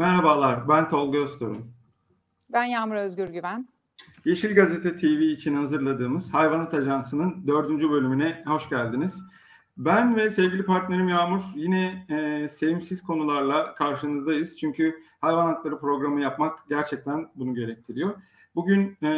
Merhabalar, ben Tolga Öztorun. Ben Yağmur Özgür Güven. Yeşil Gazete TV için hazırladığımız Hayvanat Ajansı'nın dördüncü bölümüne hoş geldiniz. Ben ve sevgili partnerim Yağmur yine e, sevimsiz konularla karşınızdayız. Çünkü hayvan hakları programı yapmak gerçekten bunu gerektiriyor. Bugün e,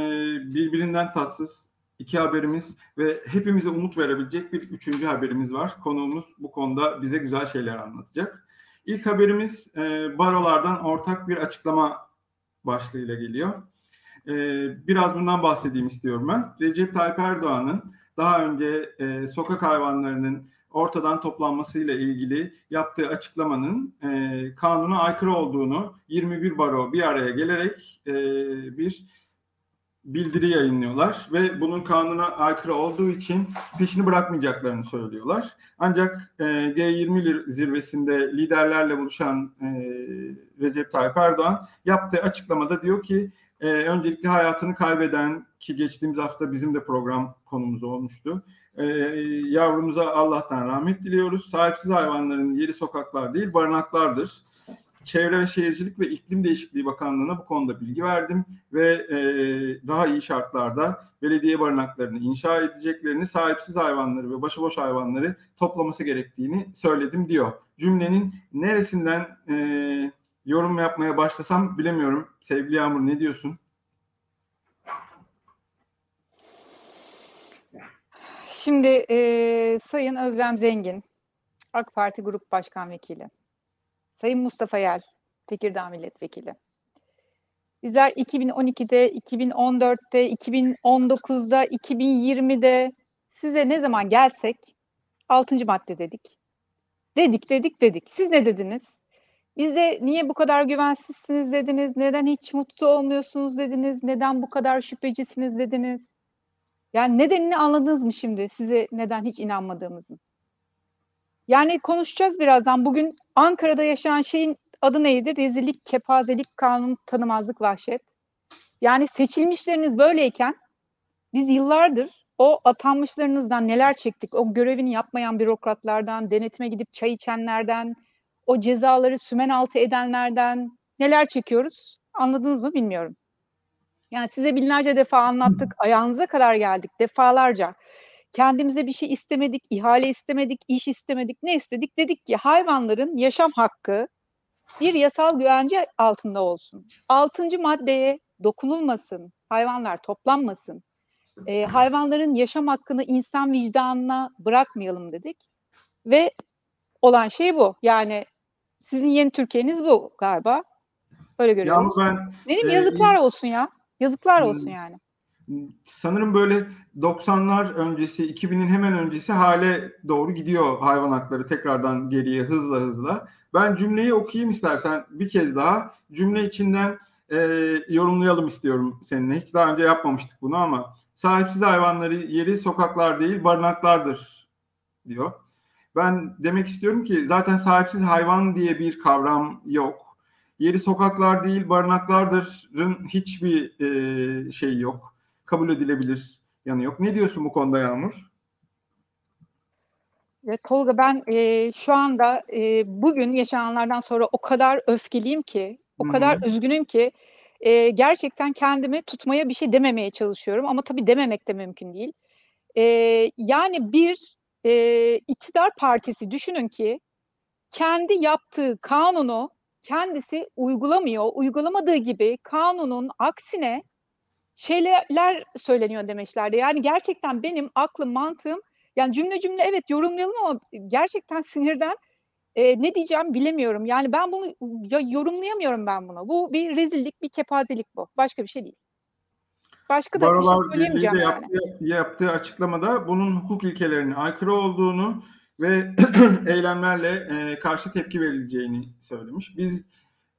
birbirinden tatsız iki haberimiz ve hepimize umut verebilecek bir üçüncü haberimiz var. Konuğumuz bu konuda bize güzel şeyler anlatacak. İlk haberimiz e, barolardan ortak bir açıklama başlığıyla geliyor. E, biraz bundan bahsedeyim istiyorum ben. Recep Tayyip Erdoğan'ın daha önce e, sokak hayvanlarının ortadan toplanmasıyla ilgili yaptığı açıklamanın e, kanuna aykırı olduğunu 21 baro bir araya gelerek e, bir bildiri yayınlıyorlar ve bunun kanuna aykırı olduğu için peşini bırakmayacaklarını söylüyorlar. Ancak e, G20 zirvesinde liderlerle buluşan e, Recep Tayyip Erdoğan yaptığı açıklamada diyor ki e, öncelikle hayatını kaybeden ki geçtiğimiz hafta bizim de program konumuz olmuştu. E, yavrumuza Allah'tan rahmet diliyoruz. Sahipsiz hayvanların yeri sokaklar değil barınaklardır. Çevre ve Şehircilik ve İklim Değişikliği Bakanlığı'na bu konuda bilgi verdim ve e, daha iyi şartlarda belediye barınaklarını inşa edeceklerini, sahipsiz hayvanları ve başıboş hayvanları toplaması gerektiğini söyledim diyor. Cümlenin neresinden e, yorum yapmaya başlasam bilemiyorum. Sevgili Yağmur ne diyorsun? Şimdi e, Sayın Özlem Zengin, AK Parti Grup Başkan Vekili. Sayın Mustafa Yel, Tekirdağ Milletvekili. Bizler 2012'de, 2014'te, 2019'da, 2020'de size ne zaman gelsek 6. madde dedik. Dedik, dedik, dedik. Siz ne dediniz? Bize niye bu kadar güvensizsiniz dediniz, neden hiç mutlu olmuyorsunuz dediniz, neden bu kadar şüphecisiniz dediniz. Yani nedenini anladınız mı şimdi size neden hiç inanmadığımızın? Yani konuşacağız birazdan. Bugün Ankara'da yaşanan şeyin adı neydi? Rezillik, kepazelik, kanun, tanımazlık, vahşet. Yani seçilmişleriniz böyleyken biz yıllardır o atanmışlarınızdan neler çektik? O görevini yapmayan bürokratlardan, denetime gidip çay içenlerden, o cezaları sümen altı edenlerden neler çekiyoruz? Anladınız mı bilmiyorum. Yani size binlerce defa anlattık, ayağınıza kadar geldik defalarca. Kendimize bir şey istemedik, ihale istemedik, iş istemedik, ne istedik? Dedik ki hayvanların yaşam hakkı bir yasal güvence altında olsun. Altıncı maddeye dokunulmasın, hayvanlar toplanmasın. E, hayvanların yaşam hakkını insan vicdanına bırakmayalım dedik. Ve olan şey bu. Yani sizin yeni Türkiye'niz bu galiba. Öyle görüyorum. ben Benim e, yazıklar olsun ya. Yazıklar olsun yani sanırım böyle 90'lar öncesi, 2000'in hemen öncesi hale doğru gidiyor hayvan hakları tekrardan geriye hızla hızla. Ben cümleyi okuyayım istersen bir kez daha. Cümle içinden e, yorumlayalım istiyorum seninle. Hiç daha önce yapmamıştık bunu ama sahipsiz hayvanları yeri sokaklar değil barınaklardır diyor. Ben demek istiyorum ki zaten sahipsiz hayvan diye bir kavram yok. Yeri sokaklar değil barınaklardırın hiçbir e, şey yok kabul edilebilir yanı yok. Ne diyorsun bu konuda Yağmur? Evet, Tolga ben e, şu anda e, bugün yaşananlardan sonra o kadar öfkeliyim ki, o Hı-hı. kadar üzgünüm ki e, gerçekten kendimi tutmaya bir şey dememeye çalışıyorum ama tabii dememek de mümkün değil. E, yani bir e, iktidar partisi düşünün ki kendi yaptığı kanunu kendisi uygulamıyor. Uygulamadığı gibi kanunun aksine şeyler söyleniyor demişlerdi. Yani gerçekten benim aklım, mantığım yani cümle cümle evet yorumlayalım ama gerçekten sinirden e, ne diyeceğim bilemiyorum. Yani ben bunu ya, yorumlayamıyorum ben bunu. Bu bir rezillik, bir kepazelik bu. Başka bir şey değil. Başka da Barolar bir şey söyleyemeyeceğim yani. Yaptığı, yaptığı açıklamada bunun hukuk ilkelerine aykırı olduğunu ve eylemlerle e, karşı tepki verileceğini söylemiş. Biz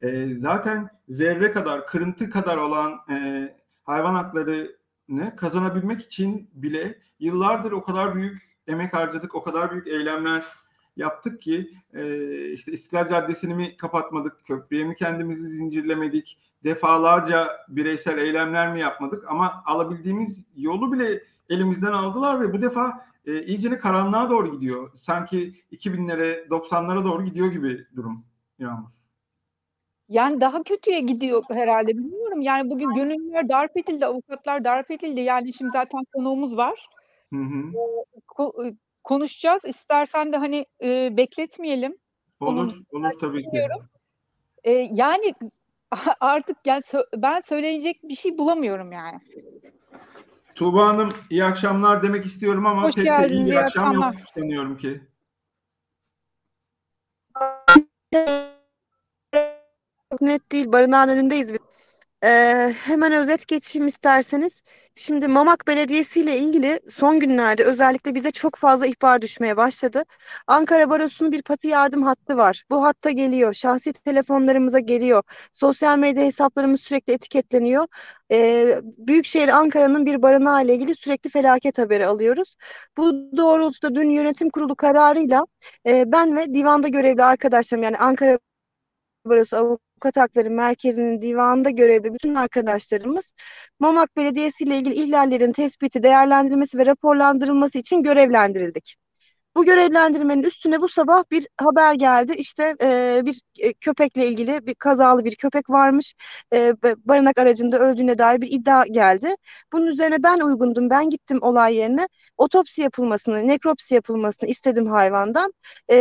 e, zaten zerre kadar, kırıntı kadar olan e, hayvan haklarını kazanabilmek için bile yıllardır o kadar büyük emek harcadık, o kadar büyük eylemler yaptık ki e, işte İstiklal Caddesi'ni mi kapatmadık, köprüye mi kendimizi zincirlemedik, defalarca bireysel eylemler mi yapmadık ama alabildiğimiz yolu bile elimizden aldılar ve bu defa e, iyicene karanlığa doğru gidiyor. Sanki 2000'lere 90'lara doğru gidiyor gibi durum Yağmur. Yani daha kötüye gidiyor herhalde bilmiyorum. Yani bugün gönüllüler darp edildi, avukatlar darp edildi. Yani şimdi zaten konuğumuz var. Hı hı. Ko ııı, konuşacağız. İstersen de, hani, eee, bekletmeyelim. Olur, Onun olur tabii ki. Eee, yani artık yani ben söyleyecek bir şey bulamıyorum yani. Tuğba Hanım iyi akşamlar demek istiyorum ama Hoş pek iyi geldiniz, bir iyi akşam yok akşamlar. sanıyorum ki. Net değil. Barınağın önündeyiz. Ee, hemen özet geçeyim isterseniz. Şimdi Mamak Belediyesi ile ilgili son günlerde özellikle bize çok fazla ihbar düşmeye başladı. Ankara Barosu'nun bir pati yardım hattı var. Bu hatta geliyor. Şahsi telefonlarımıza geliyor. Sosyal medya hesaplarımız sürekli etiketleniyor. Ee, Büyükşehir Ankara'nın bir barınağı ile ilgili sürekli felaket haberi alıyoruz. Bu doğrultuda dün yönetim kurulu kararıyla e, ben ve divanda görevli arkadaşlarım yani Ankara Barosu Avukat Hakları Merkezi'nin divanında görevli bütün arkadaşlarımız Mamak Belediyesi ile ilgili ihlallerin tespiti, değerlendirilmesi ve raporlandırılması için görevlendirildik. Bu görevlendirmenin üstüne bu sabah bir haber geldi. İşte e, bir e, köpekle ilgili bir kazalı bir köpek varmış. E, barınak aracında öldüğüne dair bir iddia geldi. Bunun üzerine ben uygundum. Ben gittim olay yerine. Otopsi yapılmasını, nekropsi yapılmasını istedim hayvandan. E,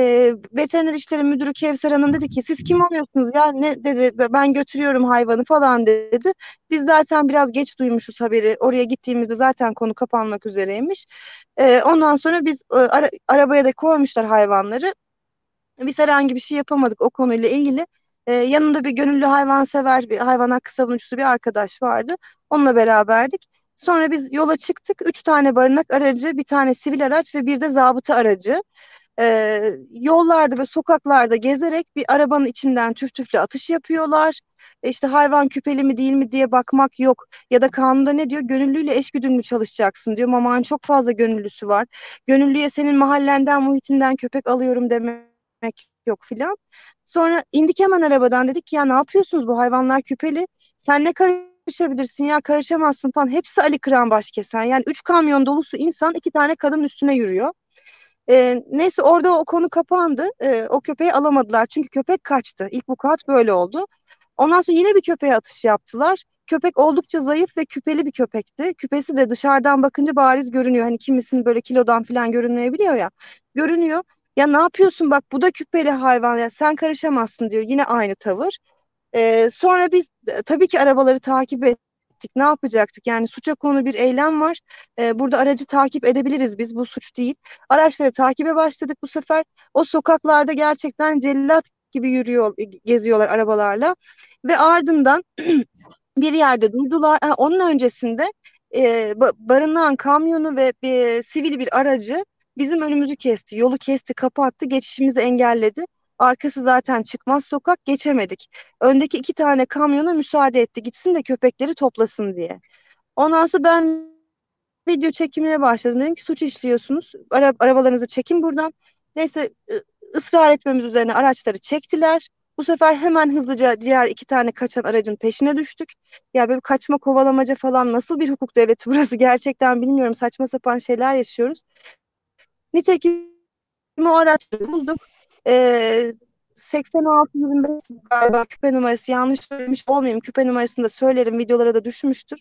veteriner işleri müdürü Kevser Hanım dedi ki siz kim oluyorsunuz ya ne dedi ben götürüyorum hayvanı falan dedi. Biz zaten biraz geç duymuşuz haberi. Oraya gittiğimizde zaten konu kapanmak üzereymiş. E, ondan sonra biz e, ara, arabaya da koymuşlar hayvanları. Biz herhangi bir şey yapamadık o konuyla ilgili. E, yanında bir gönüllü hayvansever, bir hayvan hakkı savunucusu bir arkadaş vardı. Onunla beraberdik. Sonra biz yola çıktık. Üç tane barınak aracı, bir tane sivil araç ve bir de zabıta aracı. Ee, yollarda ve sokaklarda gezerek bir arabanın içinden tüf tüfle atış yapıyorlar. E işte hayvan küpeli mi değil mi diye bakmak yok. Ya da kanunda ne diyor? Gönüllüyle eşgüdümlü çalışacaksın diyor. Mamağın çok fazla gönüllüsü var. Gönüllüye senin mahallenden, muhitinden köpek alıyorum demek yok filan. Sonra indik hemen arabadan dedik ki ya ne yapıyorsunuz bu hayvanlar küpeli. Sen ne karışabilirsin ya karışamazsın falan. Hepsi Ali Kıran Başkesen. Yani üç kamyon dolusu insan iki tane kadın üstüne yürüyor. E, neyse orada o konu kapandı. E, o köpeği alamadılar çünkü köpek kaçtı. İlk vukuat böyle oldu. Ondan sonra yine bir köpeğe atış yaptılar. Köpek oldukça zayıf ve küpeli bir köpekti. Küpesi de dışarıdan bakınca bariz görünüyor. Hani kimisinin böyle kilodan falan görünmeyebiliyor ya. Görünüyor. Ya ne yapıyorsun bak bu da küpeli hayvan ya sen karışamazsın diyor. Yine aynı tavır. Ee, sonra biz tabii ki arabaları takip ettik. Ne yapacaktık? Yani suça konu bir eylem var. Ee, burada aracı takip edebiliriz biz. Bu suç değil. Araçları takibe başladık bu sefer. O sokaklarda gerçekten cellat gibi yürüyor, geziyorlar arabalarla. Ve ardından bir yerde durdular. Ha, onun öncesinde e, barınağın kamyonu ve bir, sivil bir aracı bizim önümüzü kesti. Yolu kesti, kapattı, geçişimizi engelledi. Arkası zaten çıkmaz sokak geçemedik. Öndeki iki tane kamyona müsaade etti. Gitsin de köpekleri toplasın diye. Ondan sonra ben video çekimine başladım. Dedim ki suç işliyorsunuz. Ara, arabalarınızı çekin buradan. Neyse ısrar etmemiz üzerine araçları çektiler. Bu sefer hemen hızlıca diğer iki tane kaçan aracın peşine düştük. Ya böyle kaçma kovalamaca falan nasıl bir hukuk devleti burası gerçekten bilmiyorum. Saçma sapan şeyler yaşıyoruz. Nitekim o araçları bulduk. Ee, 86-25 galiba küpe numarası yanlış söylemiş olmayayım. Küpe numarasını da söylerim videolara da düşmüştür.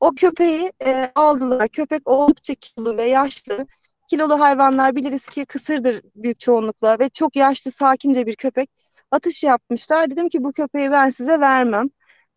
O köpeği e, aldılar. Köpek oldukça kilolu ve yaşlı. Kilolu hayvanlar biliriz ki kısırdır büyük çoğunlukla ve çok yaşlı sakince bir köpek. Atış yapmışlar. Dedim ki bu köpeği ben size vermem.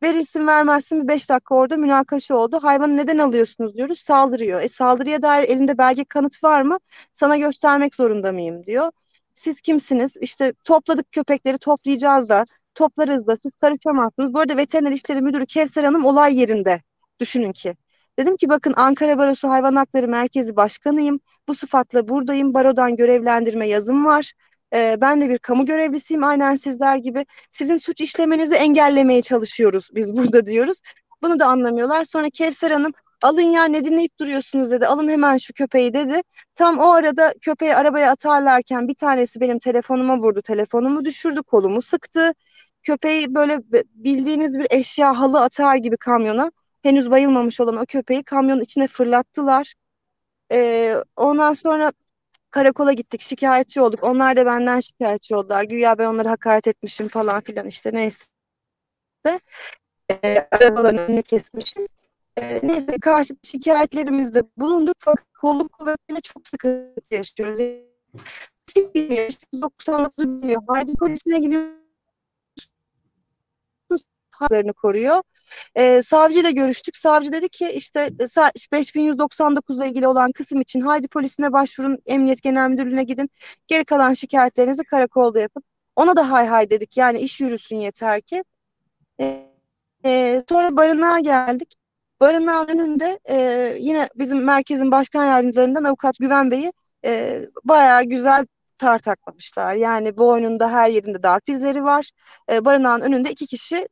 Verirsin vermezsin bir beş dakika orada münakaşa oldu. Hayvanı neden alıyorsunuz diyoruz. Saldırıyor. E saldırıya dair elinde belge kanıt var mı? Sana göstermek zorunda mıyım diyor. Siz kimsiniz? İşte topladık köpekleri toplayacağız da toplarız da siz karışamazsınız. Bu arada veteriner işleri müdürü Kevser Hanım olay yerinde. Düşünün ki. Dedim ki bakın Ankara Barosu Hayvan Hakları Merkezi Başkanıyım. Bu sıfatla buradayım. Barodan görevlendirme yazım var. Ee, ben de bir kamu görevlisiyim aynen sizler gibi. Sizin suç işlemenizi engellemeye çalışıyoruz biz burada diyoruz. Bunu da anlamıyorlar. Sonra Kevser Hanım alın ya ne dinleyip duruyorsunuz dedi. Alın hemen şu köpeği dedi. Tam o arada köpeği arabaya atarlarken bir tanesi benim telefonuma vurdu. Telefonumu düşürdü, kolumu sıktı. Köpeği böyle bildiğiniz bir eşya halı atar gibi kamyona henüz bayılmamış olan o köpeği kamyonun içine fırlattılar. Ee, ondan sonra karakola gittik, şikayetçi olduk. Onlar da benden şikayetçi oldular. Güya ben onları hakaret etmişim falan filan işte neyse. e, arabaların önüne kesmişiz. E, neyse karşı şikayetlerimizde bulunduk fakat kolluk kuvvetiyle çok sıkıntı yaşıyoruz. Hiç bilmiyor, hiç 99 bilmiyor. Haydi polisine gidiyoruz. Haklarını koruyor. E, savcıyla görüştük. Savcı dedi ki işte e, sa- 5199 ile ilgili olan kısım için haydi polisine başvurun, Emniyet Genel Müdürlüğü'ne gidin. Geri kalan şikayetlerinizi karakolda yapın. Ona da hay hay dedik. Yani iş yürüsün yeter ki. E, e, sonra barınağa geldik. Barınağın önünde e, yine bizim merkezin başkan yardımcılarından avukat Güven Bey'i e, bayağı güzel tartaklamışlar. Yani boynunda her yerinde darp izleri var. E, barınağın önünde iki kişi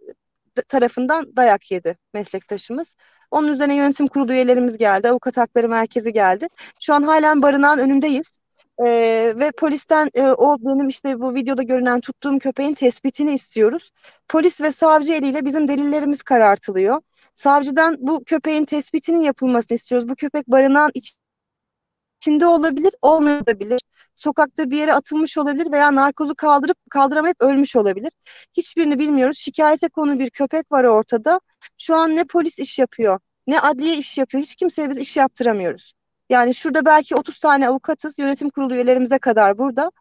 tarafından dayak yedi meslektaşımız. Onun üzerine yönetim kurulu üyelerimiz geldi, avukat hakları merkezi geldi. Şu an halen barınağın önündeyiz. Ee, ve polisten e, o benim işte bu videoda görünen tuttuğum köpeğin tespitini istiyoruz. Polis ve savcı eliyle bizim delillerimiz karartılıyor. Savcıdan bu köpeğin tespitinin yapılmasını istiyoruz. Bu köpek barınağın iç içinde olabilir, olmayabilir. Sokakta bir yere atılmış olabilir veya narkozu kaldırıp kaldıramayıp ölmüş olabilir. Hiçbirini bilmiyoruz. Şikayete konu bir köpek var ortada. Şu an ne polis iş yapıyor, ne adliye iş yapıyor. Hiç kimseye biz iş yaptıramıyoruz. Yani şurada belki 30 tane avukatız, yönetim kurulu üyelerimize kadar burada.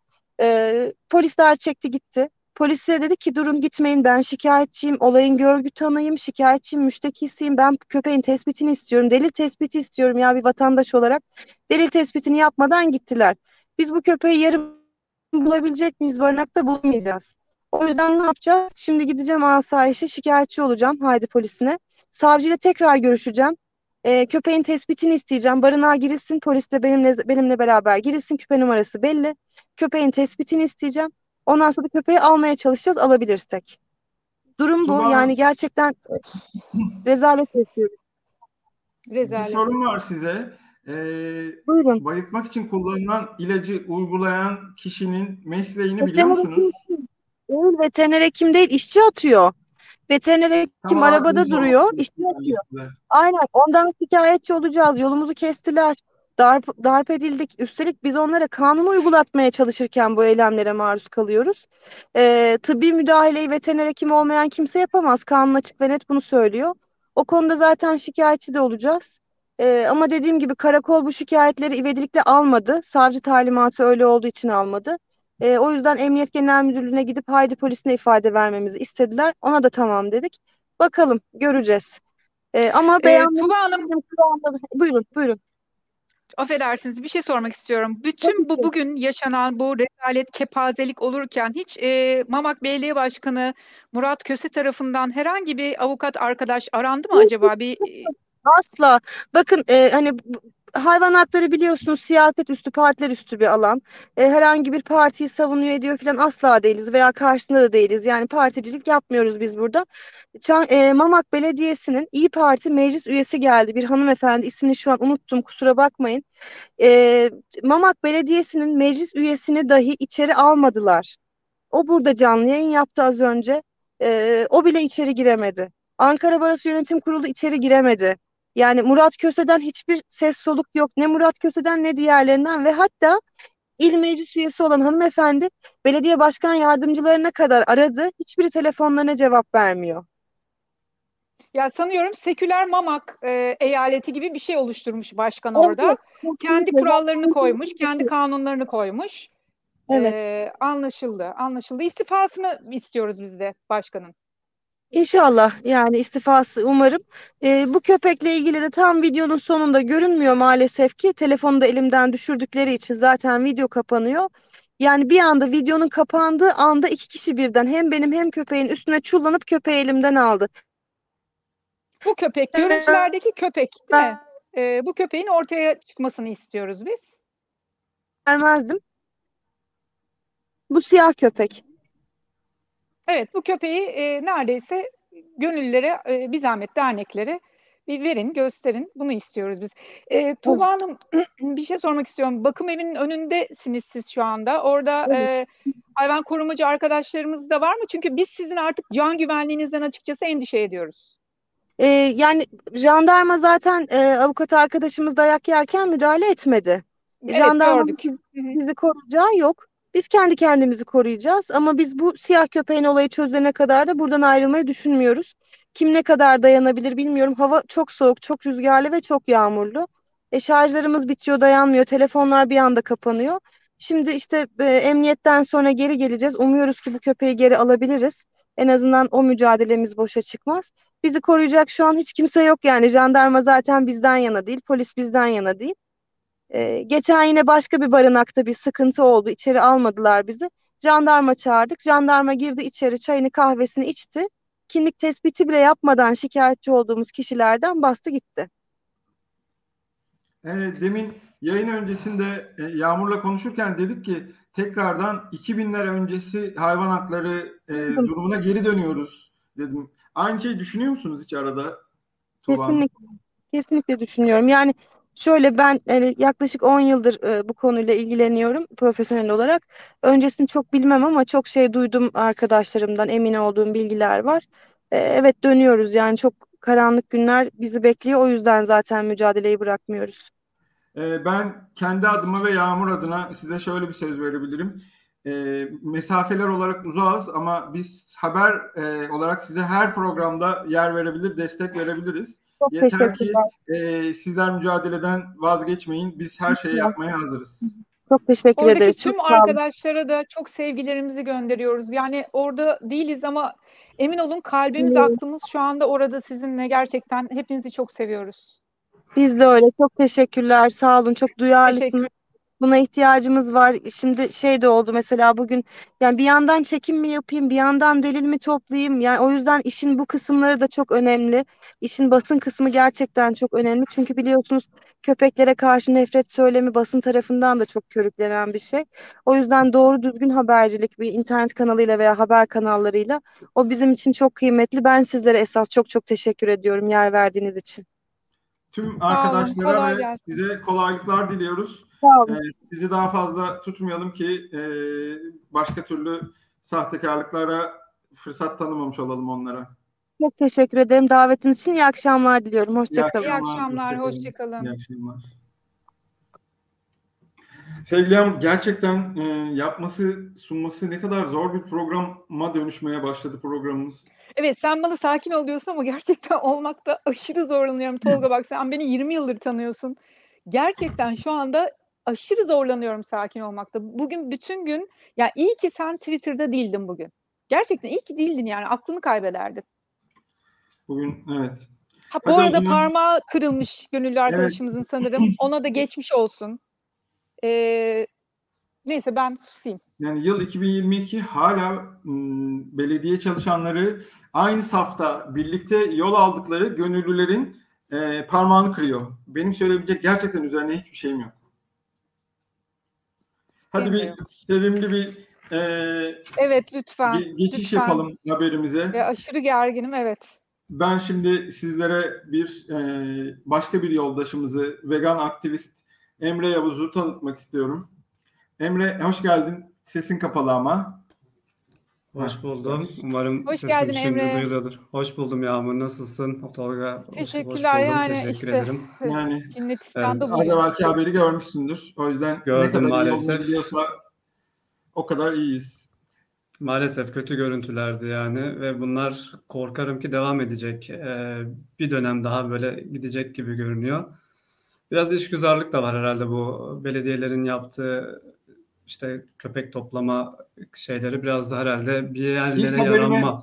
Ee, polisler çekti gitti. Polise dedi ki durun gitmeyin ben şikayetçiyim, olayın görgü tanıyım, şikayetçiyim, müştekisiyim, ben köpeğin tespitini istiyorum, delil tespiti istiyorum ya bir vatandaş olarak. Delil tespitini yapmadan gittiler. Biz bu köpeği yarın bulabilecek miyiz? Barınakta bulamayacağız. O yüzden ne yapacağız? Şimdi gideceğim asayişe şikayetçi olacağım Haydi polisine. Savcıyla tekrar görüşeceğim. Ee, köpeğin tespitini isteyeceğim. Barınağa girilsin, polis de benimle, benimle beraber girilsin. Küpe numarası belli. Köpeğin tespitini isteyeceğim. Ondan sonra köpeği almaya çalışacağız alabilirsek. Durum bu. Tuba- Yani gerçekten rezalet yaşıyoruz. Bir Rezalet. sorum var size. Ee, Buyurun. bayıltmak için kullanılan ilacı uygulayan kişinin mesleğini biliyor Veteriner musunuz? hekim değil, veteriner hekim değil, işçi atıyor. Veteriner hekim Tamam, arabada duruyor, atıyor. Size. Aynen, ondan şikayetçi olacağız. Yolumuzu kestiler. Darp, darp edildik. Üstelik biz onlara kanunu uygulatmaya çalışırken bu eylemlere maruz kalıyoruz. Ee, tıbbi müdahaleyi veteriner hekim olmayan kimse yapamaz. Kanun açık ve net bunu söylüyor. O konuda zaten şikayetçi de olacağız. Ee, ama dediğim gibi karakol bu şikayetleri ivedilikle almadı. Savcı talimatı öyle olduğu için almadı. Ee, o yüzden Emniyet Genel Müdürlüğü'ne gidip Haydi polisine ifade vermemizi istediler. Ona da tamam dedik. Bakalım, göreceğiz. Ee, ama Ee, beyanlı Tuba Hanım, Buyurun, buyurun. affedersiniz bir şey sormak istiyorum. Bütün bu bugün yaşanan bu rezalet, kepazelik olurken hiç e, Mamak Belediye Başkanı Murat Köse tarafından herhangi bir avukat arkadaş arandı mı acaba? Bir e, Asla. Bakın e, hani hayvan hakları biliyorsunuz siyaset üstü, partiler üstü bir alan. E, herhangi bir partiyi savunuyor ediyor falan asla değiliz veya karşısında da değiliz. Yani particilik yapmıyoruz biz burada. Çan, e, Mamak Belediyesi'nin İyi Parti meclis üyesi geldi. Bir hanımefendi ismini şu an unuttum kusura bakmayın. E, Mamak Belediyesi'nin meclis üyesini dahi içeri almadılar. O burada canlı yayın yaptı az önce. E, o bile içeri giremedi. Ankara Barosu Yönetim Kurulu içeri giremedi. Yani Murat Köse'den hiçbir ses soluk yok. Ne Murat Köse'den ne diğerlerinden ve hatta il meclis üyesi olan hanımefendi belediye başkan yardımcılarına kadar aradı. Hiçbiri telefonlarına cevap vermiyor. ya sanıyorum seküler Mamak e, eyaleti gibi bir şey oluşturmuş başkan Evet, orada. Kendi kesinlikle. kurallarını koymuş, kendi kanunlarını koymuş. Evet. Ee, anlaşıldı, anlaşıldı. İstifasını istiyoruz biz de başkanın. İnşallah yani istifası umarım. Ee, bu köpekle ilgili de tam videonun sonunda görünmüyor maalesef ki. Telefonu da elimden düşürdükleri için zaten video kapanıyor. Yani bir anda videonun kapandığı anda iki kişi birden hem benim hem köpeğin üstüne çullanıp köpeği elimden aldı. Bu köpek, görüntülerdeki köpek değil mi? Ee, bu köpeğin ortaya çıkmasını istiyoruz biz. Vermezdim. Bu siyah köpek. Evet, bu köpeği e, neredeyse gönüllülere, e, bir zahmet derneklere bir verin, gösterin. Bunu istiyoruz biz. E, Tuğba Hanım, bir şey sormak istiyorum. Bakım evinin önündesiniz siz şu anda. Orada e, hayvan korumacı arkadaşlarımız da var mı? Çünkü biz sizin artık can güvenliğinizden açıkçası endişe ediyoruz. Ee, yani jandarma zaten e, avukat arkadaşımız dayak yerken müdahale etmedi. Evet, Jandarma gördük. bizi koruyacağı yok. Biz kendi kendimizi koruyacağız ama biz bu siyah köpeğin olayı çözülene kadar da buradan ayrılmayı düşünmüyoruz. Kim ne kadar dayanabilir bilmiyorum. Hava çok soğuk, çok rüzgarlı ve çok yağmurlu. E, şarjlarımız bitiyor, dayanmıyor. Telefonlar bir anda kapanıyor. Şimdi işte e, emniyetten sonra geri geleceğiz. Umuyoruz ki bu köpeği geri alabiliriz. En azından o mücadelemiz boşa çıkmaz. Bizi koruyacak şu an hiç kimse yok yani. Jandarma zaten bizden yana değil, polis bizden yana değil. Ee, geçen yine başka bir barınakta bir sıkıntı oldu. İçeri almadılar bizi. Jandarma çağırdık. Jandarma girdi içeri çayını kahvesini içti. Kimlik tespiti bile yapmadan şikayetçi olduğumuz kişilerden bastı gitti. E, demin yayın öncesinde e, Yağmur'la konuşurken dedik ki tekrardan 2000'ler öncesi hayvan hakları e, durumuna geri dönüyoruz dedim. Aynı şeyi düşünüyor musunuz hiç arada? Tuğba? Kesinlikle. Kesinlikle düşünüyorum. Yani şöyle ben yani yaklaşık 10 yıldır e, bu konuyla ilgileniyorum profesyonel olarak. Öncesini çok bilmem ama çok şey duydum arkadaşlarımdan emin olduğum bilgiler var. E, evet dönüyoruz yani çok karanlık günler bizi bekliyor. O yüzden zaten mücadeleyi bırakmıyoruz. E, ben kendi adıma ve Yağmur adına size şöyle bir söz verebilirim. E, mesafeler olarak uzağız ama biz haber e, olarak size her programda yer verebilir, destek verebiliriz. Çok Yeter ki e, sizler mücadeleden vazgeçmeyin. Biz her şeyi yapmaya hazırız. Çok teşekkür Oradaki ederiz. tüm Çok arkadaşlara da çok sevgilerimizi gönderiyoruz. Yani orada değiliz ama emin olun kalbimiz, Evet. aklımız şu anda orada sizinle. Gerçekten hepinizi çok seviyoruz. Biz de öyle. Çok teşekkürler. Sağ olun. Çok duyarlısınız. Buna ihtiyacımız var. Şimdi şey de oldu mesela bugün yani bir yandan çekim mi yapayım, bir yandan delil mi toplayayım? Yani o yüzden işin bu kısımları da çok önemli. İşin basın kısmı gerçekten çok önemli. Çünkü biliyorsunuz köpeklere karşı nefret söylemi basın tarafından da çok körüklenen bir şey. O yüzden doğru düzgün habercilik bir internet kanalıyla veya haber kanallarıyla o bizim için çok kıymetli. Ben sizlere esas çok çok teşekkür ediyorum yer verdiğiniz için. Tüm arkadaşlara kolay ve gelsin. size kolaylıklar diliyoruz. Ee, sizi daha fazla tutmayalım ki e, başka türlü sahtekarlıklara fırsat tanımamış olalım onlara. Çok teşekkür ederim davetiniz için. İyi akşamlar diliyorum. Hoşça kalın. İyi akşamlar, hoşça kalın. İyi akşamlar. Sevgili Yağmur, gerçekten e, yapması, sunması ne kadar zor bir programa dönüşmeye başladı programımız. Evet sen bana sakin ol diyorsun ama gerçekten olmakta aşırı zorlanıyorum. Tolga bak sen beni 20 yıldır tanıyorsun. Gerçekten şu anda aşırı zorlanıyorum sakin olmakta. Bugün bütün gün ya iyi ki sen Twitter'da değildin bugün. Gerçekten iyi ki değildin yani aklını kaybederdin. Bugün evet. Ha, bu Hadi arada zaman- parmağı kırılmış gönüllü arkadaşımızın sanırım. Ona da geçmiş olsun. Ee, neyse ben susayım. Yani yıl 2022 hala m, belediye çalışanları aynı safta birlikte yol aldıkları gönüllülerin e, parmağını kırıyor. Benim söyleyebilecek gerçekten üzerine hiçbir şeyim yok. Hadi bir sevimli bir e, Evet lütfen. ge- geçiş lütfen. yapalım haberimize. Ve aşırı gerginim evet. Ben şimdi sizlere bir e, başka bir yoldaşımızı, vegan aktivist Emre Yavuz'u tanıtmak istiyorum. Emre hoş geldin. Sesin kapalı ama. Hoş buldum. Umarım Hoş sesim geldin şimdi Emre. duyuluyordur. Hoş buldum Yağmur. Nasılsın? Tolga, hoş, hoş Teşekkürler buldum. yani Teşekkür işte. ederim. Yani Evet. az evvelki haberi görmüşsündür. O yüzden ne Gördüm kadar iyi maalesef. olabiliyorsa o kadar iyiyiz. Maalesef kötü görüntülerdi yani ve bunlar korkarım ki devam edecek. Ee, bir dönem daha böyle gidecek gibi görünüyor. Biraz işgüzarlık da var herhalde bu belediyelerin yaptığı işte köpek toplama şeyleri biraz da herhalde bir yerlere haberime- yaranma.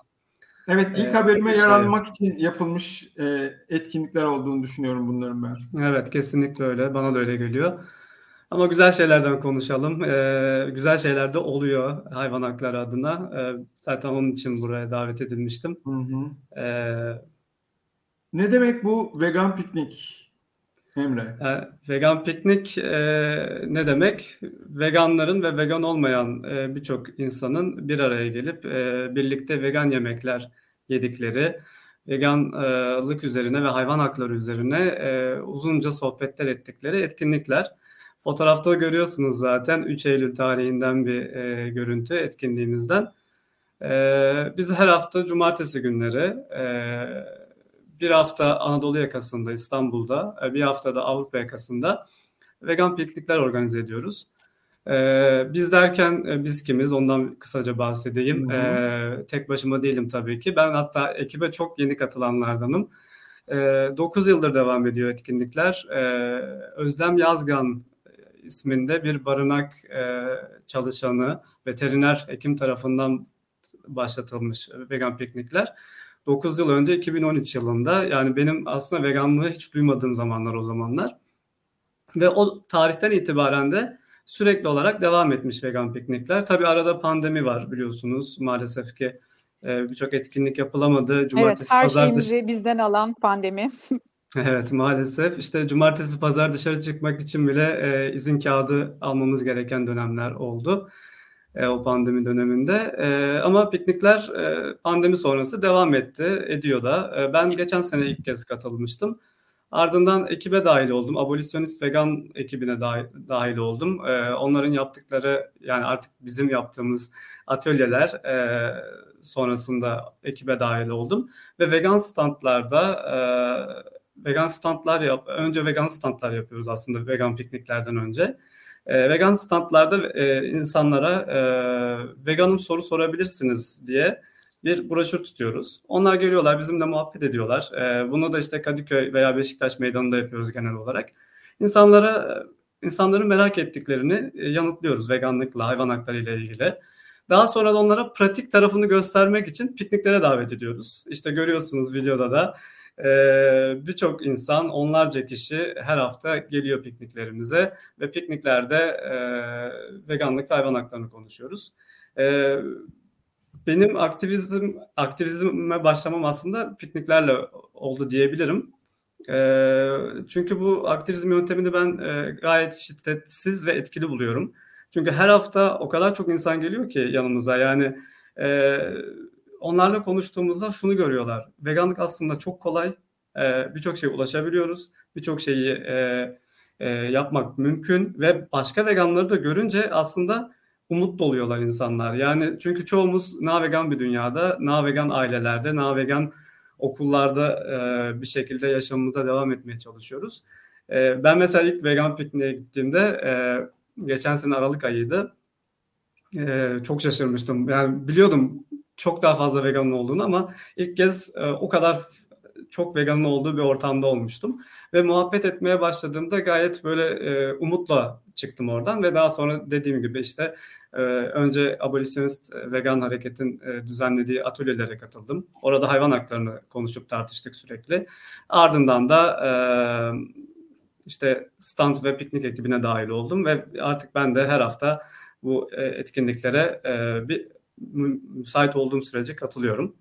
Evet ilk Ee, haberime şey- için yapılmış e, etkinlikler olduğunu düşünüyorum bunların ben. Evet kesinlikle öyle. Bana da öyle geliyor. Ama güzel şeylerden konuşalım. Ee, güzel şeyler de oluyor hayvan hakları adına. Ee, zaten onun için buraya davet edilmiştim. Hı hı. Ee, Ne demek bu vegan piknik Emre? e, vegan piknik e, ne demek? Veganların ve vegan olmayan e, birçok insanın bir araya gelip e, birlikte vegan yemekler yedikleri, veganlık üzerine ve hayvan hakları üzerine e, uzunca sohbetler ettikleri etkinlikler. Fotoğrafta görüyorsunuz zaten 3 Eylül tarihinden bir e, görüntü etkinliğimizden. E, biz her hafta cumartesi günleri e, bir hafta Anadolu yakasında İstanbul'da, e, bir hafta da Avrupa yakasında vegan piknikler organize ediyoruz. Ee, biz derken e, biz kimiz ondan kısaca bahsedeyim. Hı hı. Ee, tek başıma değilim tabii ki. Ben hatta ekibe çok yeni katılanlardanım. Ee, 9 yıldır devam ediyor etkinlikler. Ee, Özlem Yazgan isminde bir barınak e, çalışanı, veteriner hekim tarafından başlatılmış vegan piknikler. 9 yıl önce 2013 yılında yani benim aslında veganlığı hiç duymadığım zamanlar o zamanlar. Ve o tarihten itibaren de sürekli olarak devam etmiş vegan piknikler. Tabii arada pandemi var biliyorsunuz maalesef ki e, birçok etkinlik yapılamadı. Evet, her pazar şeyimizi bizden alan pandemi. Evet maalesef işte cumartesi pazar dışarı çıkmak için bile e, izin kağıdı almamız gereken dönemler oldu e, o pandemi döneminde. E, ama piknikler e, pandemi sonrası devam etti, ediyor da. E, ben geçen sene ilk kez katılmıştım. Ardından ekibe dahil oldum. Abolisyonist vegan ekibine dahil, oldum. E, onların yaptıkları yani artık bizim yaptığımız atölyeler e, sonrasında ekibe dahil oldum. Ve vegan standlarda e, vegan standlar yap önce vegan standlar yapıyoruz aslında vegan pikniklerden önce. E, vegan standlarda e, insanlara e, veganım soru sorabilirsiniz diye bir broşür tutuyoruz. Onlar geliyorlar bizimle muhabbet ediyorlar. E, bunu da işte Kadıköy veya Beşiktaş meydanında yapıyoruz genel olarak. İnsanlara insanların merak ettiklerini e, yanıtlıyoruz veganlıkla, hayvan hakları ile ilgili. Daha sonra da onlara pratik tarafını göstermek için pikniklere davet ediyoruz. İşte görüyorsunuz videoda da ee, birçok insan, onlarca kişi her hafta geliyor pikniklerimize ve pikniklerde e, veganlık, hayvan haklarını konuşuyoruz. E, benim aktivizm aktivizme başlamam aslında pikniklerle oldu diyebilirim. E, çünkü bu aktivizm yöntemini ben e, gayet şiddetsiz ve etkili buluyorum. Çünkü her hafta o kadar çok insan geliyor ki yanımıza yani e, onlarla konuştuğumuzda şunu görüyorlar. Veganlık aslında çok kolay. E, birçok şeye ulaşabiliyoruz. Birçok şeyi e, e, yapmak mümkün ve başka veganları da görünce aslında umut doluyorlar insanlar. Yani çünkü çoğumuz na vegan bir dünyada, na vegan ailelerde, na vegan okullarda e, bir şekilde yaşamımıza devam etmeye çalışıyoruz. E, ben mesela ilk vegan pikniğe gittiğimde e, geçen sene Aralık ayıydı. E, çok şaşırmıştım. Yani biliyordum çok daha fazla veganın olduğunu ama ilk kez e, o kadar çok veganın olduğu bir ortamda olmuştum. Ve muhabbet etmeye başladığımda gayet böyle e, umutla çıktım oradan ve daha sonra dediğim gibi işte e, önce abolisyonist vegan hareketin e, düzenlediği atölyelere katıldım. Orada hayvan haklarını konuşup tartıştık sürekli. Ardından da e, işte stand ve piknik ekibine dahil oldum ve artık ben de her hafta bu e, etkinliklere e, bir müsait olduğum sürece katılıyorum.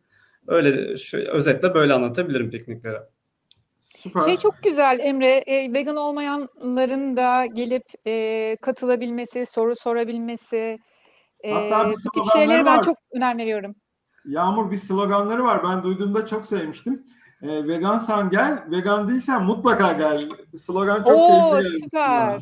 Öyle şu, özetle böyle anlatabilirim pikniklere. Süper. Şey çok güzel Emre, e, vegan olmayanların da gelip e, katılabilmesi, soru sorabilmesi, e, bu tip şeyleri ben çok önem veriyorum. Yağmur bir sloganları var. Ben duyduğumda çok sevmiştim. E, vegansan gel, vegan değilsen mutlaka gel. Slogan çok Oo, keyifli. Süper.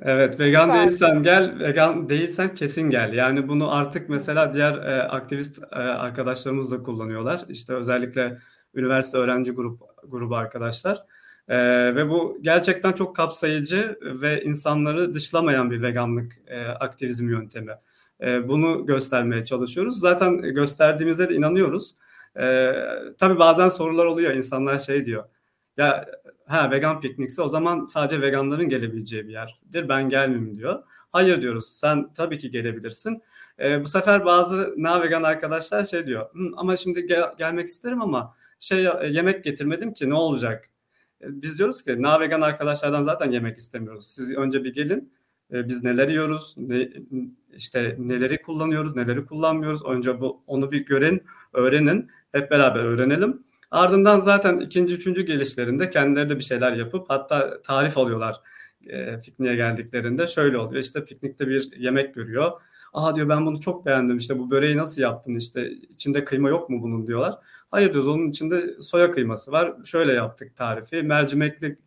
Evet, vegan Süper. değilsen gel, vegan değilsen kesin gel. Yani bunu artık mesela diğer e, aktivist e, arkadaşlarımız da kullanıyorlar. İşte özellikle üniversite öğrenci grup grubu arkadaşlar. E, ve bu gerçekten çok kapsayıcı ve insanları dışlamayan bir veganlık e, aktivizm yöntemi. E, bunu göstermeye çalışıyoruz. Zaten gösterdiğimizde de inanıyoruz. E, tabii bazen sorular oluyor. İnsanlar şey diyor. Ya ha vegan piknikse o zaman sadece veganların gelebileceği bir yerdir. Ben gelmeyeyim diyor. Hayır diyoruz. Sen tabii ki gelebilirsin. E, bu sefer bazı na vegan arkadaşlar şey diyor. ama şimdi gel, gelmek isterim ama şey e, yemek getirmedim ki ne olacak? E, biz diyoruz ki na vegan arkadaşlardan zaten yemek istemiyoruz. Siz önce bir gelin. E, biz neler yiyoruz? Ne, işte neleri kullanıyoruz, neleri kullanmıyoruz. Önce bu onu bir gören, öğrenin. Hep beraber öğrenelim. Ardından zaten ikinci, üçüncü gelişlerinde kendileri de bir şeyler yapıp hatta tarif alıyorlar e, pikniğe geldiklerinde. Şöyle oluyor işte piknikte bir yemek görüyor. Aa diyor ben bunu çok beğendim işte bu böreği nasıl yaptın işte içinde kıyma yok mu bunun diyorlar. Hayır diyoruz onun içinde soya kıyması var. Şöyle yaptık tarifi. Mercimekli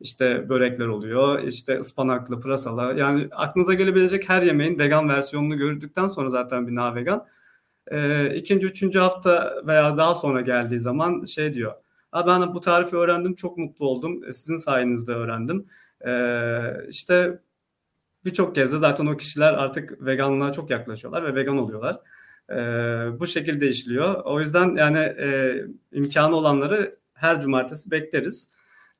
işte börekler oluyor. işte ıspanaklı, pırasalı. Yani aklınıza gelebilecek her yemeğin vegan versiyonunu gördükten sonra zaten bir na vegan e, ikinci, üçüncü hafta veya daha sonra geldiği zaman şey diyor. ben bu tarifi öğrendim, çok mutlu oldum. E, sizin sayenizde öğrendim. E, işte birçok kez de zaten o kişiler artık veganlığa çok yaklaşıyorlar ve vegan oluyorlar. E, bu şekilde işliyor. O yüzden yani e, imkanı olanları her cumartesi bekleriz.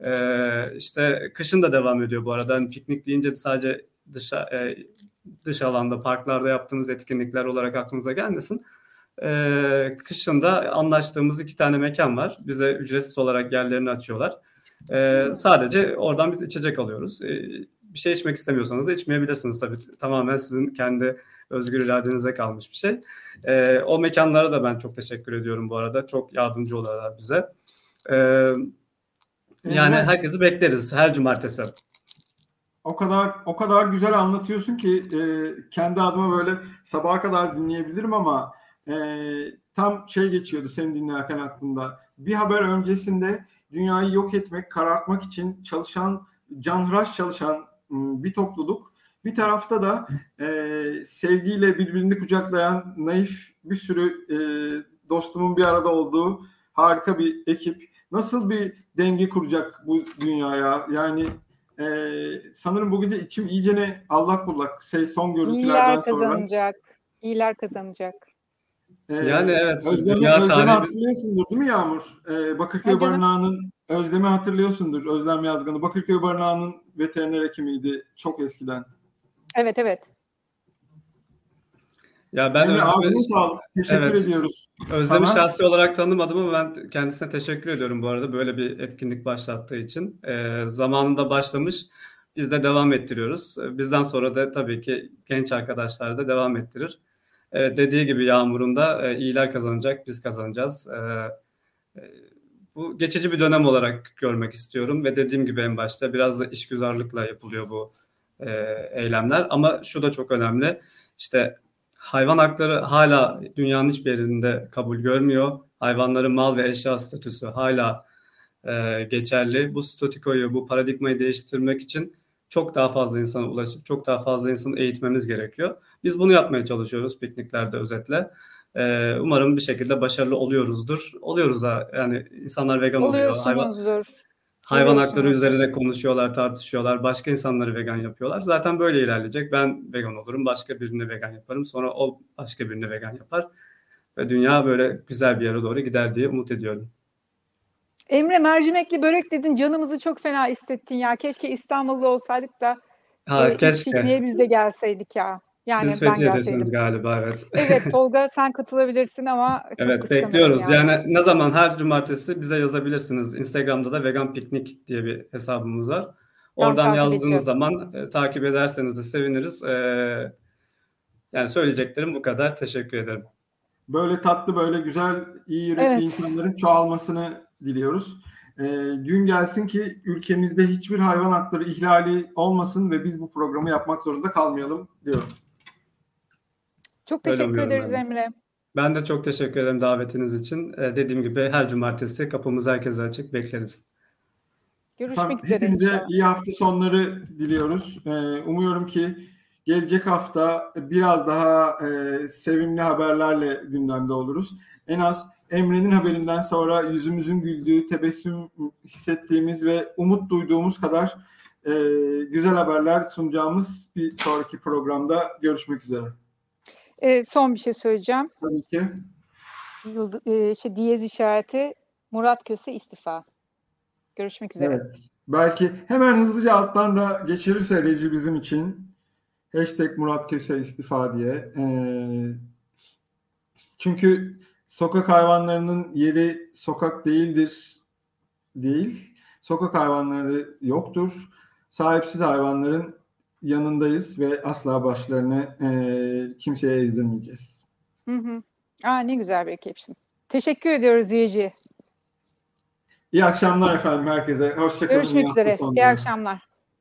E, işte kışın da devam ediyor bu arada. Hani piknik deyince sadece dışa, e, dış alanda, parklarda yaptığımız etkinlikler olarak aklınıza gelmesin. E, kışın da anlaştığımız iki tane mekan var. Bize ücretsiz olarak yerlerini açıyorlar. E, sadece oradan biz içecek alıyoruz. E, bir şey içmek istemiyorsanız da içmeyebilirsiniz tabii. Tamamen sizin kendi özgür iradenize kalmış bir şey. E, o mekanlara da ben çok teşekkür ediyorum bu arada. Çok yardımcı oluyorlar bize. E, yani Evet. herkesi bekleriz her cumartesi. O kadar o kadar güzel anlatıyorsun ki e, kendi adıma böyle sabaha kadar dinleyebilirim ama e, tam şey geçiyordu seni dinlerken aklımda. Bir haber öncesinde dünyayı yok etmek, karartmak için çalışan, canhıraş çalışan bir topluluk. Bir tarafta da e, sevgiyle birbirini kucaklayan naif bir sürü e, dostumun bir arada olduğu harika bir ekip. Nasıl bir denge kuracak bu dünyaya? Yani ee, sanırım bu gece içim iyicene allak bullak şey son görüntülerden İyiler sonra. kazanacak. İyiler kazanacak. Ee, Yani evet, Özlemi, dünya Özlem'i tarihi- hatırlıyorsundur değil mi Yağmur? Ee, Bakırköy. Barınağı'nın Özlem'i hatırlıyorsundur. Özlem Yazgan'ı. Bakırköy Barınağı'nın veteriner hekimiydi çok eskiden. Evet evet. Ya ben Emre Özlem'i- sağlık. Teşekkür Evet. ediyoruz. Özlem'i Sana- şahsi olarak tanımadım ama ben kendisine teşekkür ediyorum bu arada böyle bir etkinlik başlattığı için. Ee, zamanında başlamış, biz de devam ettiriyoruz. Ee, Bizden sonra da tabii ki genç arkadaşlar da devam ettirir. Ee, dediği gibi Yağmur'un da e, iyiler kazanacak, biz kazanacağız. Ee, e, bu geçici bir dönem olarak görmek istiyorum ve dediğim gibi en başta biraz da işgüzarlıkla yapılıyor bu e, eylemler. Ama şu da çok önemli. İşte hayvan hakları hala dünyanın hiçbir yerinde kabul görmüyor. Hayvanların mal ve eşya statüsü hala e, geçerli. Bu statikoyu, bu paradigmayı değiştirmek için çok daha fazla insana ulaşıp çok daha fazla insanı eğitmemiz gerekiyor. Biz bunu yapmaya çalışıyoruz pikniklerde özetle. E, umarım bir şekilde başarılı oluyoruzdur. Oluyoruz da yani insanlar vegan oluyor. Hayvan, Hayvan hakları Oluyorsunuz. üzerine konuşuyorlar, tartışıyorlar. Başka insanları vegan yapıyorlar. Zaten böyle ilerleyecek. Ben vegan olurum, başka birini vegan yaparım. Sonra o başka birini vegan yapar. Ve dünya böyle güzel bir yere doğru gider diye umut ediyorum. Emre mercimekli börek dedin canımızı çok fena hissettin ya. Keşke İstanbul'da olsaydık da Ha, e, keşke. pikniğe biz de gelseydik ya. Yani Siz ben Fethiye'desiniz gelseydim. galiba evet. Evet Tolga sen katılabilirsin ama çok Evet bekliyoruz. yani. Yani ne zaman her cumartesi bize yazabilirsiniz. Instagram'da da vegan piknik diye bir hesabımız var. Oradan takip yazdığınız edeceğim. zaman e, takip ederseniz de seviniriz. E, yani söyleyeceklerim bu kadar. Teşekkür ederim. Böyle tatlı, böyle güzel, iyi yürekli Evet. insanların çoğalmasını diliyoruz. Ee, gün gelsin ki ülkemizde hiçbir hayvan hakları ihlali olmasın ve biz bu programı yapmak zorunda kalmayalım diyorum. Çok teşekkür ederiz ben. Emre. Ben de çok teşekkür ederim davetiniz için. E, dediğim gibi her cumartesi kapımız herkese açık. Bekleriz. Görüşmek Efendim, üzere hepinize inşallah. iyi hafta sonları diliyoruz. Ee, umuyorum ki gelecek hafta biraz daha e, sevimli haberlerle gündemde oluruz. En az Emre'nin haberinden sonra yüzümüzün güldüğü, tebessüm hissettiğimiz ve umut duyduğumuz kadar e, güzel haberler sunacağımız bir sonraki programda görüşmek üzere. E, son bir şey söyleyeceğim. Tabii ki. Yıldı, e, şey, diyez işareti Murat Köse istifa. Görüşmek üzere. Evet. Belki hemen hızlıca alttan da geçirirse reji bizim için. Hashtag Murat Köse istifa diye. Ee, çünkü sokak hayvanlarının yeri sokak değildir değil. Sokak hayvanları yoktur. Sahipsiz hayvanların yanındayız ve asla başlarını e, kimseye ezdirmeyeceğiz. Hı hı. Aa, ne güzel bir ekipsin. Teşekkür ediyoruz Yiğici. İyi akşamlar efendim herkese. Hoşçakalın. Görüşmek üzere. İyi akşamlar.